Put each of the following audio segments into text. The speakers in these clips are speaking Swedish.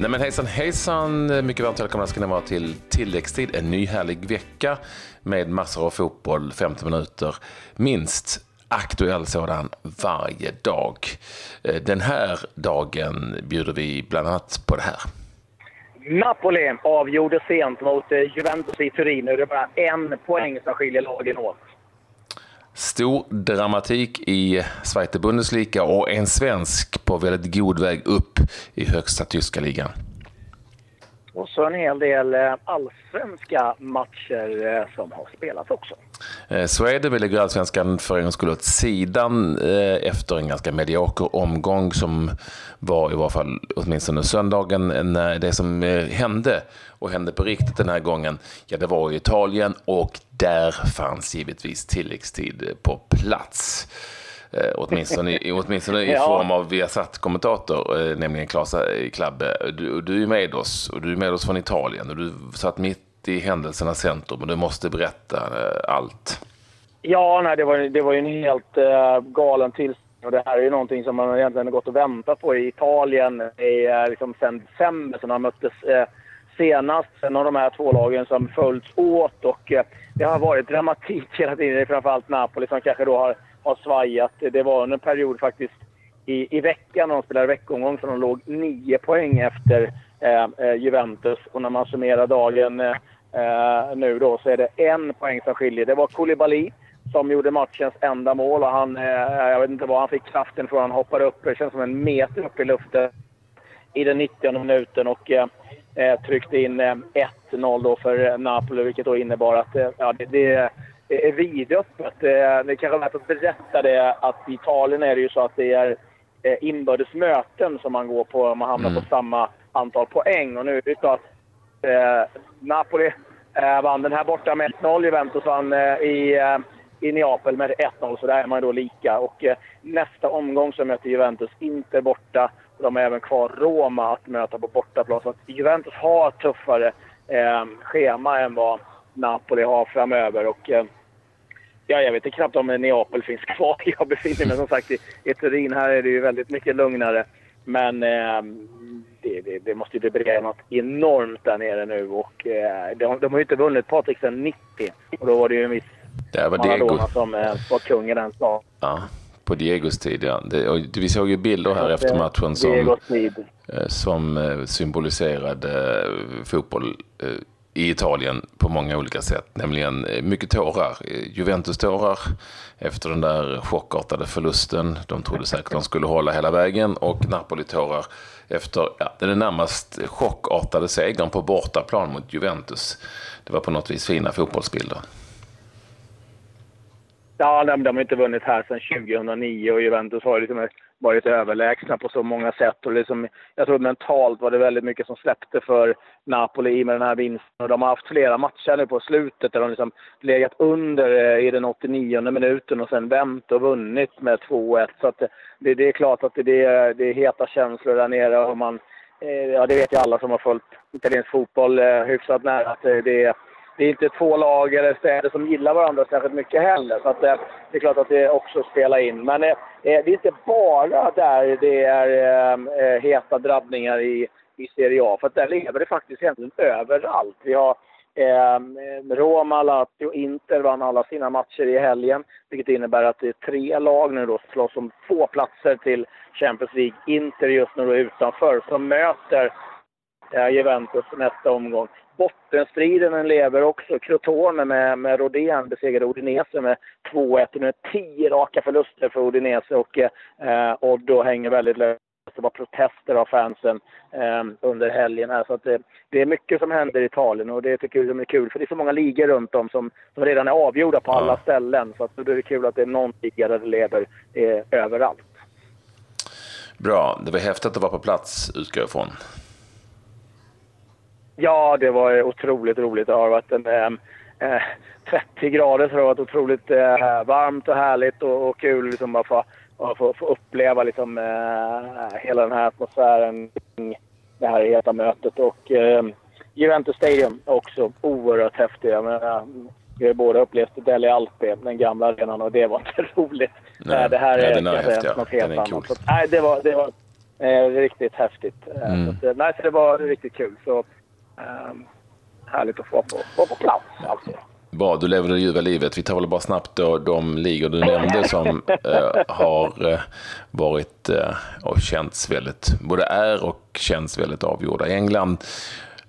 Nej men hejsan hejsan, mycket varmt välkomna ska ni vara till tilläggstid. En ny härlig vecka med massor av fotboll, 50 minuter minst. Aktuell sådan varje dag. Eh, den här dagen bjuder vi bland annat på det här. Napoli avgjorde sent mot eh, Juventus i Turin. Nu är det bara en poäng som skiljer lagen åt. Stor dramatik i Zweite Bundesliga och en svensk på väldigt god väg upp i högsta tyska ligan. Och så en hel del eh, allsvenska matcher eh, som har spelats också. Eh, så är det. Vi lägger allsvenskan för en gångs skull åt sidan efter en ganska medioker omgång som var i varje fall åtminstone söndagen när det som hände och hände på riktigt den här gången, ja det var i Italien och där fanns givetvis tilläggstid på plats. Eh, åtminstone, i, åtminstone i ja. form av Viasat-kommentator, eh, nämligen Klas Klabbe. Du, du är med oss och du är med oss från Italien och du satt mitt i händelsernas centrum och du måste berätta eh, allt. Ja, nej, det, var, det var ju en helt uh, galen tillställning. Och det här är ju någonting som man egentligen har gått och väntat på i Italien i, uh, liksom sen december, när man möttes uh, senast. Sen har de här två lagen som följts åt och eh, det har varit dramatik hela tiden. Framförallt Napoli som kanske då har har svajat. Det var en period faktiskt i, i veckan när de spelade veckomgång som de låg nio poäng efter eh, eh, Juventus. Och när man summerar dagen eh, eh nu då så är det en poäng som skiljer. Det var Koulibaly som gjorde matchens enda mål och han, eh, jag vet inte var han fick kraften från. Han hoppade upp, det känns som en meter upp i luften i den 90 minuten och eh, eh, tryckte in 1-0 då för Napoli vilket då innebar att ja, det, det är vidöppet. Det är kanske värt att berätta det att i Italien är det ju så att det är eh, inbördes möten som man går på om man hamnar mm. på samma antal poäng. Och nu är det att eh, Napoli eh, vann den här borta med 1-0. Juventus vann eh, i, eh, i Neapel med 1-0, så där är man då lika. Och eh, nästa omgång så möter Juventus Inter borta. De har även kvar Roma att möta på bortaplan. Så att Juventus har ett tuffare schema än vad Napoli har framöver. Och, Ja, jag vet inte knappt om Neapel finns kvar. Jag befinner mig som sagt i, i Turin. Här är det ju väldigt mycket lugnare. Men eh, det, det, det, måste ju vibrera något enormt där nere nu. Och, eh, de, de har ju inte vunnit Patrik sedan 90. Och då var det ju en viss Maradona som eh, var kung i den staden. Ja, på Diegos tid ja. Det, vi såg ju bilder här efter matchen som, eh, som eh, symboliserade fotboll i Italien på många olika sätt. Nämligen eh, mycket tårar. Eh, Juventus-tårar efter den där chockartade förlusten. De trodde säkert de skulle hålla hela vägen. Och Napoli-tårar efter ja, den närmast chockartade segern på bortaplan mot Juventus. Det var på något vis fina fotbollsbilder. Ja, de, de har inte vunnit här sedan 2009 och Juventus har liksom varit överlägsna på så många sätt. Och liksom, jag tror mentalt var det väldigt mycket som släppte för Napoli i med den här vinsten. Och de har haft flera matcher nu på slutet där de liksom legat under eh, i den 89 minuten och sen vänt och vunnit med 2-1. Så att eh, det, det, är klart att det, det är heta känslor där nere. Och man, eh, ja, det vet ju alla som har följt italiensk fotboll hyfsat nära att det är det är inte två lag eller städer som gillar varandra särskilt mycket heller. Så att, eh, det är klart att det också spelar in. Men eh, eh det är inte bara där det är eh, eh heta drabbningar i, i Serie A. För där lever det faktiskt egentligen överallt. Vi har eh, Roma, Lazio, Inter vann alla sina matcher i helgen. Vilket innebär att det är tre lag nu då som slåss om två platser till Champions League. Inter just nu då utanför, som möter Juventus nästa omgång bottenstriden lever också. Crotone med, med Rodén besegrade Odinese med 2-1. Nu är tio raka förluster för Odinese och eh, Oddo hänger väldigt löst. Det var protester av fansen eh, under helgen. Här. Så att det, det, är mycket som händer i Italien och det tycker jag är kul. För det är så många ligor runt om som, som redan är avgjorda på alla ställen. Så att då är det kul att det är någon liga där det lever eh, överallt. Bra. Det var häftigt att vara på plats, utgår jag ifrån. Ja, det var otroligt roligt. Det har varit en, eh, 30 grader så det har varit otroligt eh, varmt och härligt och, och kul liksom bara få, få, få uppleva liksom, eh, hela den här atmosfären kring det här heta mötet. Och eh, Juventus Stadium också oerhört häftigt. Jag menar, vi har båda upplevt Deli Alpi, den gamla arenan, och det var inte roligt. Nej, det här nej, är, den är häftig. Något helt annat. Så, nej, det var, det var Eh, riktigt häftigt. Eh, mm. Så, nej, så det var riktigt kul. Så, eh, Ehm, härligt att få på, få på plats. Alltså. Bra, du lever det ljuva livet. Vi tar väl bara snabbt då de ligor du nämnde som eh, har eh, varit eh, och känts väldigt, både är och känns väldigt avgjorda. I England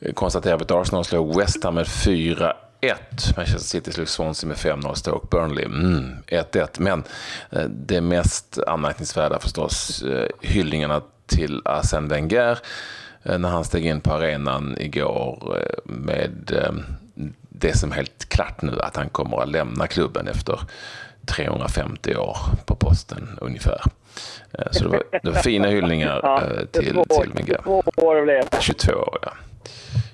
eh, konstaterar vi att Arsenal slog West Ham med 4 1. Manchester City slog Swansea med 5-0. Stoke Burnley 1-1. Mm, Men eh, det mest anmärkningsvärda förstås hyllningarna till Arsène Wenger när han steg in på arenan igår med det som är helt klart nu att han kommer att lämna klubben efter 350 år på posten ungefär. Eh, så det var, det var fina hyllningar ja, eh, till, till Miguel. 22 år blev det. 22 år, ja.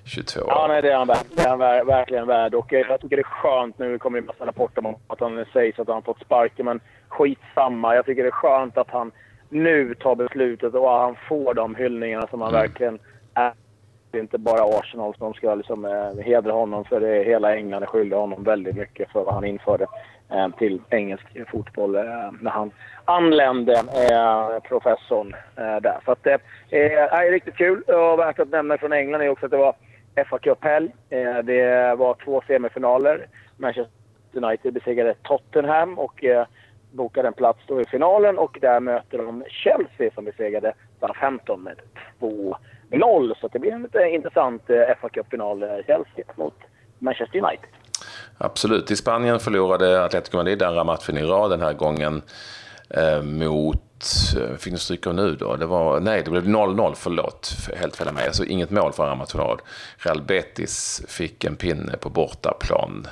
22 år. Ja, nej, det är han. Det är han verkligen värd. Och jag tycker det är skönt, nu kommer det en massa rapporter om att han sägs att han har fått sparken, men skitsamma. Jag tycker det är skönt att han nu tar beslutet och han får de hyllningarna som han mm. verkligen är det är inte bara Arsenal som ska liksom, eh, hedra honom för det hela England är skyldiga honom väldigt mycket för vad han införde eh, till engelsk fotboll eh, när han anlände, eh, professorn eh, där. Så att det eh, är riktigt kul och värt att nämna från England är också att det var fa Cup-helg. Eh, det var två semifinaler. Manchester United besegrade Tottenham och eh, bokade en plats då i finalen och där möter de Chelsea som besegrade Southampton med 2-0. Så det blir en lite intressant eh, fa Cup-final, eh, Chelsea mot Manchester United. Absolut. I Spanien förlorade Atletico Madrid andra matchen i rad den här gången eh, mot eh, Fick ni stryka nu då? Det var, nej, det blev 0-0, förlåt. Helt fel med. Alltså inget mål för andra Real Betis fick en pinne på bortaplan.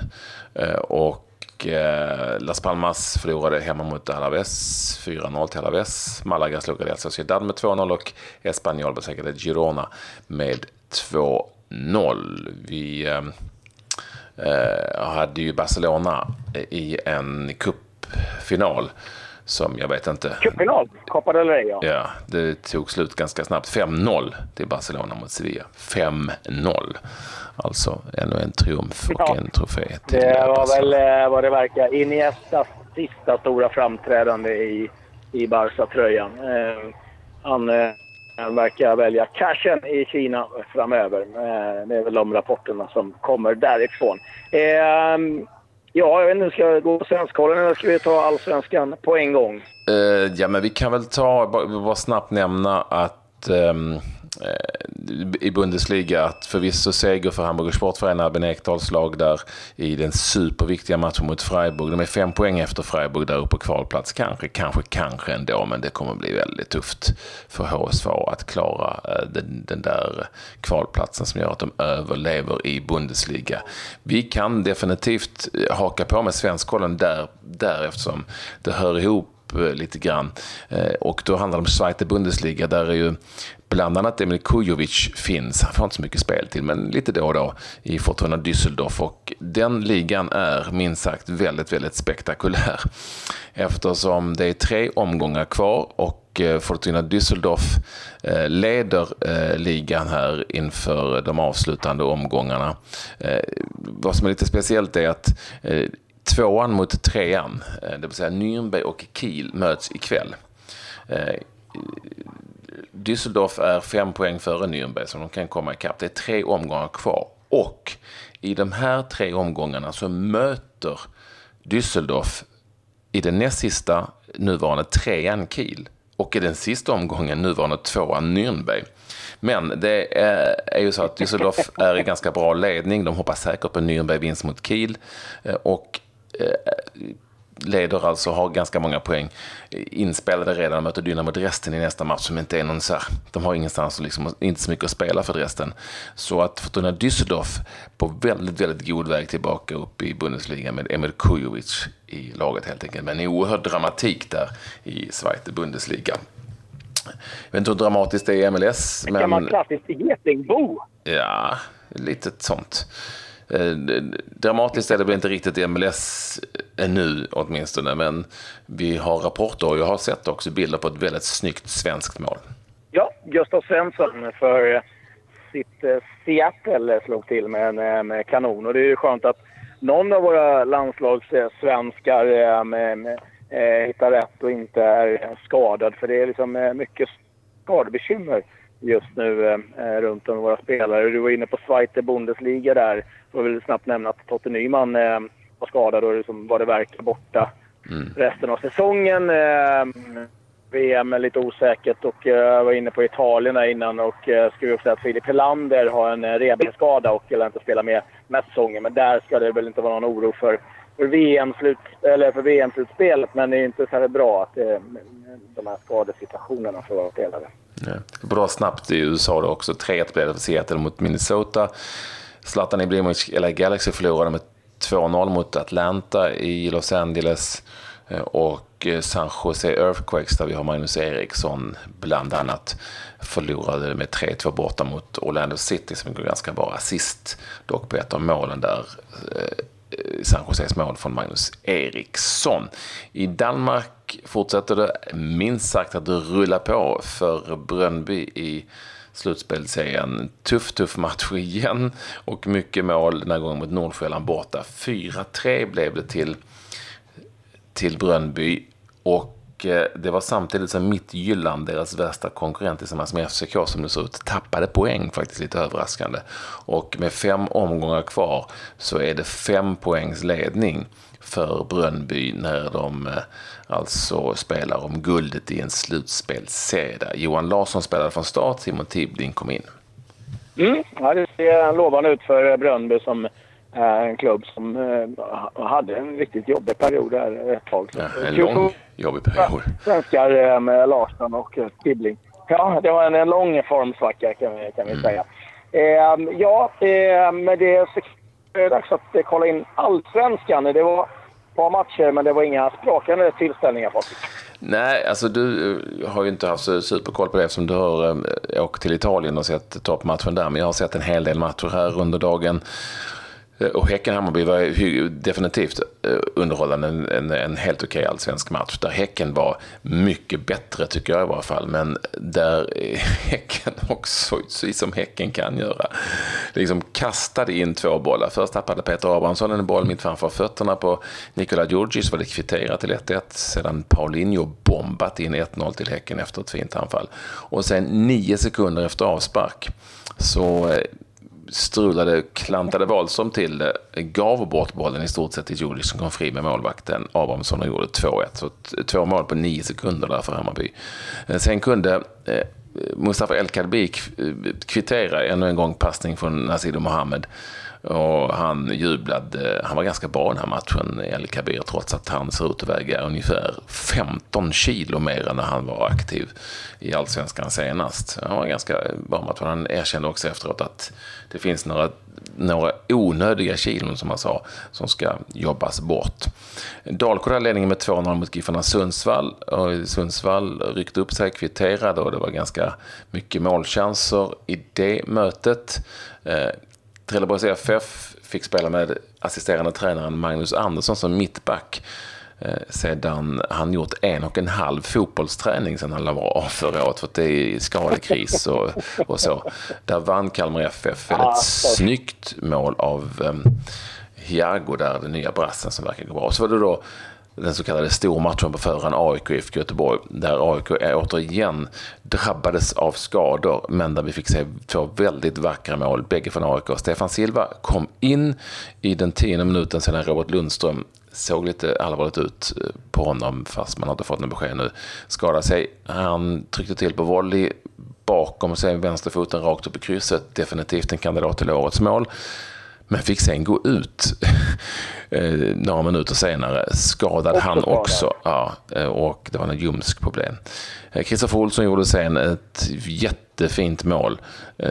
och Eh, Las Palmas förlorade hemma mot Alaves, 4-0 till Alaves. Malaga slog Real Sociedad med 2-0 och Espanyol besegrade Girona med 2-0. Vi eh, eh, hade ju Barcelona i en cupfinal som jag vet inte... Cupfinal? Copa del Rey, ja. Ja, det tog slut ganska snabbt. 5-0 till Barcelona mot Sevilla. 5-0. Alltså ännu en triumf och ja, en trofé. Till det var väl eh, vad det verkar Iniestas sista stora framträdande i, i Barca-tröjan. Eh, han eh, verkar välja cashen i Kina framöver. Eh, det är väl de rapporterna som kommer därifrån. Eh, Ja, jag vet inte, ska jag gå på Svenskkollen eller ska vi ta allsvenskan på en gång? Uh, ja, men vi kan väl ta, bara, bara snabbt nämna att um, i Bundesliga att förvisso seger för Hamburger Sportförening, Albin Ekdals lag där i den superviktiga matchen mot Freiburg. De är fem poäng efter Freiburg där uppe på kvalplats. Kanske, kanske, kanske ändå, men det kommer bli väldigt tufft för HSV att klara eh, den, den där kvalplatsen som gör att de överlever i Bundesliga. Vi kan definitivt eh, haka på med Svenskkollen där, där eftersom det hör ihop eh, lite grann. Och då handlar det om Zweite Bundesliga där är ju bland annat Emil Kujovic finns. Han får inte så mycket spel till, men lite då och då i Fortuna Düsseldorf. Och den ligan är minst sagt väldigt, väldigt spektakulär. Eftersom det är tre omgångar kvar och eh, Fortuna Düsseldorf eh, leder eh, ligan här inför de avslutande omgångarna. Vad som är lite speciellt är att tvåan mot trean, det vill säga Nürnberg och Kiel, möts ikväll. Düsseldorf är fem poäng före Nürnberg, så de kan komma ikapp. Det är tre omgångar kvar. Och i de här tre omgångarna så möter Düsseldorf i den näst sista nuvarande trean Kiel och i den sista omgången nuvarande tvåan Nürnberg. Men det är, är ju så att Düsseldorf är i ganska bra ledning. De hoppas säkert på Nürnberg vinst mot Kiel. Eh, och eh, leder alltså, har ganska många poäng inspelade redan och möter Dynamo Dresden i nästa match som inte är någon så här, de har ingenstans och liksom, inte så mycket att spela för Dresden. Så att Fortuna Düsseldorf på väldigt, väldigt god väg tillbaka upp i Bundesliga med Emil Kujovic i laget helt enkelt. Men en oerhörd dramatik där i Zweite Bundesliga. Jag vet inte hur dramatiskt det är i MLS. En gammal klassisk getingbo. Ja, lite sånt. Eh, dramatiskt är det väl inte riktigt i MLS ännu eh, åtminstone, men vi har rapporter och jag har sett också bilder på ett väldigt snyggt svenskt mål. Ja, Gustav Svensson för eh, sitt Seattle slog till med, en med kanon och det är ju skönt att någon av våra landslagssvenskar hittar rätt och inte är skadad för det är liksom mycket skadebekymmer just nu eh, runt om våra spelare. Du var inne på Zweite Bundesliga där. Jag vill snabbt nämna att Totte Nyman eh, var skadad och liksom vad det verkar borta mm. resten av säsongen. Eh, VM är lite osäkert och jag uh, var inne på Italien där innan och uh, skrev också att Filip Helander har en revbensskada och vill inte spela med med säsongen. Men där ska det väl inte vara någon oro för, för VM-slutspelet, VM men det är inte särskilt bra att de här skadesituationerna för våra spelare. Ja. Bra snabbt i USA då också. 3-1 blev det för Seattle mot Minnesota. Zlatan Ibrahimovic, eller Galaxy förlorade med 2-0 mot Atlanta i Los Angeles. Eh, och eh, San Jose Earthquakes där vi har Magnus Eriksson bland annat förlorade med 3-2 borta mot Orlando City som går ganska bra assist dock på ett av målen där. Eh, San Joses mål från Magnus Eriksson. I Danmark fortsätter det minst sagt att rulla på för Brönnby i slutspelsserien. Tuff, tuff match igen och mycket mål den här gången mot Nordsjälland borta. 4-3 blev det till till Brönnby och eh, det var samtidigt som Mittjylland, deras värsta konkurrent tillsammans med FCK som det ser ut, tappade poäng faktiskt lite överraskande. Och med fem omgångar kvar så är det fem poängs ledning för Brönnby när de eh, alltså spelar om guldet i en slutspelsserie. Johan Larsson spelade från start, Simon Tibbling kom in. Mm, ja, det ser lovande ut för Brönnby som en klubb som eh, hade en riktigt jobbig period där ett tag. Ja, en lång jobbig period. Svenskar eh, med Larsson och Tibbling. Ja, det var en, en lång formsvacka kan vi, kan vi mm. säga. Eh, ja, eh, med det är dags att kolla in allsvenskan. Det var par matcher, men det var inga sprakande tillställningar, Patrik. Nej, alltså du eh, har ju inte haft superkoll på det eftersom du har eh, åkt till Italien och sett toppmatchen där. Men jag har sett en hel del matcher här under dagen. Eh, och Häcken-Hammarby var definitivt eh, underhållande, en, en, en helt okej allsvensk match. Där Häcken var mycket bättre, tycker jag i varje fall. Men där Häcken också, precis som Häcken kan göra, liksom kastade in två bollar. Först tappade Peter Abrahamsson en boll mitt framför fötterna på Nikola Djurdjic, var det kvitterat till 1-1. Sedan Paulinho bombat in 1-0 till Häcken efter ett fint anfall. Och sen nio sekunder efter avspark så eh, strulade, klantade Wahlström till eh, det, gav bort bollen i stort sett till Djurdjic som kom fri med målvakten Abrahamsson och gjorde 2-1. Så två mål på nio sekunder där för Hammarby. Eh, sen kunde eh, Mustafa El Kadbi kvittera ännu en gång passning från Nasido Mohammed. Och han jublade, han var ganska bra den här matchen, El Kabir, trots att han ser ut att väga ungefär 15 kilo mer än när han var aktiv i Allsvenskan senast. Han var ganska bra match. Han erkände också efteråt att det finns några, några onödiga kilon, som han sa, som ska jobbas bort. Dalkurd hade ledningen med 2-0 mot Giffarna Sundsvall. Och Sundsvall ryckte upp sig, kvitterade och det var ganska mycket målchanser i det mötet. Eh, Trelleborgs FF fick spela med assisterande tränaren Magnus Andersson som mittback eh, sedan han gjort en och en halv fotbollsträning sedan han la av förra året för att det är skadekris och, och så. Där vann Kalmar FF väldigt snyggt mål av um, Hiago där, den nya brassen som verkar gå bra. Och så var det då den så kallade stormatchen på förhand, AIK IFK Göteborg, där AIK återigen drabbades av skador, men där vi fick se två väldigt vackra mål, bägge från AIK. Stefan Silva kom in i den tionde minuten sedan Robert Lundström såg lite allvarligt ut eh, på honom, fast man inte fått något besked nu. Skadade sig. Han tryckte till på volley bakom sig, vänsterfoten rakt upp i krysset. Definitivt en kandidat till årets mål. Men fick sen gå ut eh, några minuter senare. Skadad han också. Ja, eh, och det var en ljumskproblem. Kristoffer Olsson gjorde sen ett jättefint mål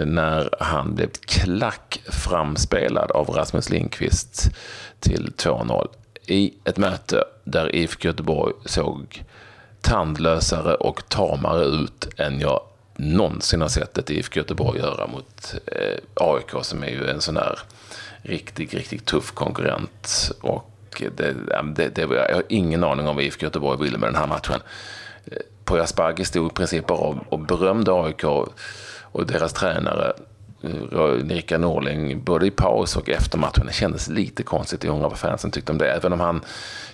när han blev klack framspelad av Rasmus Lindqvist till 2-0 i ett möte där IFK Göteborg såg tandlösare och tamare ut än jag någonsin har sett ett IFK Göteborg göra mot eh, AIK som är ju en sån där riktigt, riktigt tuff konkurrent. Och det, det, det, jag har ingen aning om vad IFK Göteborg ville med den här matchen. Eh, Poya Asbaghi stod i princip bara och berömde AIK och deras tränare eh, Rickard Norling både i paus och efter matchen. Det kändes lite konstigt. Jag undrar vad fansen tyckte om det. Även om han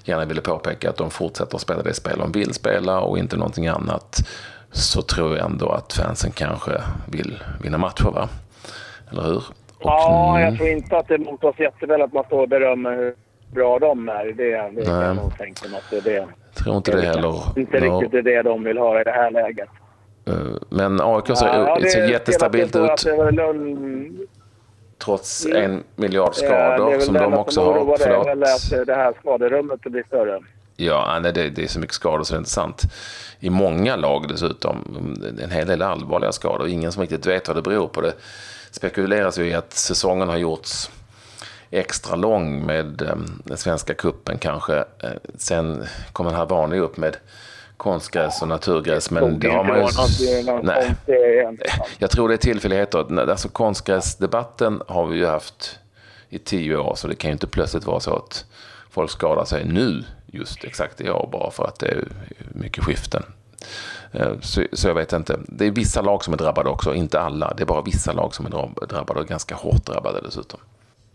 gärna ville påpeka att de fortsätter att spela det spel de vill spela och inte någonting annat. så tror jag ändå att fansen kanske vill vinna matcher, va? Eller hur? Ja, jag tror inte att det mot oss jätteväl att man står och berömmer hur bra de är. Det, det kan jag nog tänka mig att det är. Jag tror inte det, det heller. Inte no. riktigt det de vill ha i det här läget. Eh, men AIK ser, ja, ser jättestabilt ut. Trots mm. en miljard skador ja, som de också har. Förlåt. Det är väl att det här skaderummet blir större. Ja, nej, det, det är så mycket skador så det är inte sant. I många lag dessutom. En hel del allvarliga skador. Ingen som riktigt vet vad det beror på. Det spekuleras ju i att säsongen har gjorts extra lång med ehm, den svenska kuppen kanske. Eh, sen kommer den här vanliga upp med konstgräs och naturgräs. Men det har man ju... Nej. Jag tror det är tillfälligheter. Alltså konstgräsdebatten har vi ju haft i tio år, så det kan ju inte plötsligt vara så att folk skadar sig nu, just exakt i år, bara för att det är mycket skiften. Eh, så, så, jag vet inte. Det är vissa lag som är drabbade också, inte alla. Det är bara vissa lag som är drabbade och ganska hårt drabbade dessutom.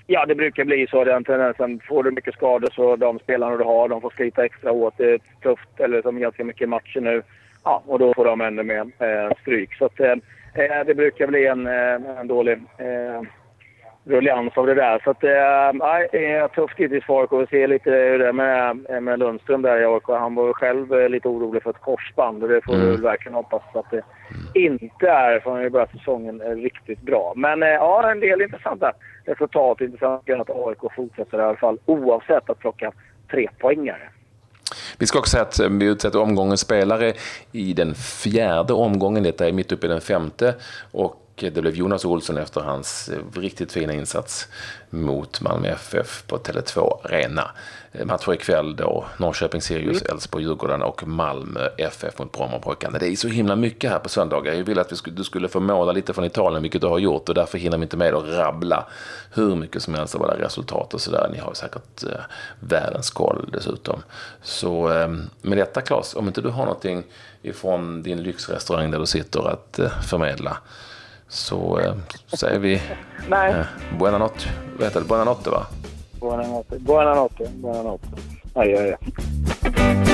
Ja, det brukar bli så. Den tendensen. Får du mycket skador så de spelarna du har, de får slita extra hårt. Det är tufft, eller som ganska mycket matcher nu. Ja, och då får de ännu mer eh, stryk. Så att, eh, eh det brukar bli en, eh, en dålig eh, ruljans av det där. Så att, är tufft givetvis för AIK. Vi ser lite hur det är med, med Lundström där i AIK. Han var själv eh, lite orolig för ett korsband och det får mm. vi verkligen hoppas att det inte är. För han har börjat säsongen eh, riktigt bra. Men äh, ja, en del intressanta resultat. Intressant att AIK fortsätter i alla fall oavsett att plocka tre poängare. Vi ska också säga att vi utsätter omgångens spelare i den fjärde omgången. Detta är mitt uppe i den femte. Och det blev Jonas Olsson efter hans eh, riktigt fina insats mot Malmö FF på Tele2 Arena. Eh, matcher ikväll då Norrköping, Sirius, mm. Elfsborg, Djurgården och Malmö FF mot Brommapojkarna. Det är så himla mycket här på söndagar. Jag ville att vi skulle, du skulle få måla lite från Italien, vilket du har gjort och därför hinner vi inte med att rabbla hur mycket som helst av alla resultat och sådär. Ni har säkert eh, världens koll dessutom. Så eh, med detta Claes, om inte du har någonting ifrån din lyxrestaurang där du sitter att eh, förmedla så eh, säger vi Nej. Eh, buena notte. Vad heter det? Buena notte va? Buona notte. Buona notte. Buona notte. Adjö, adjö.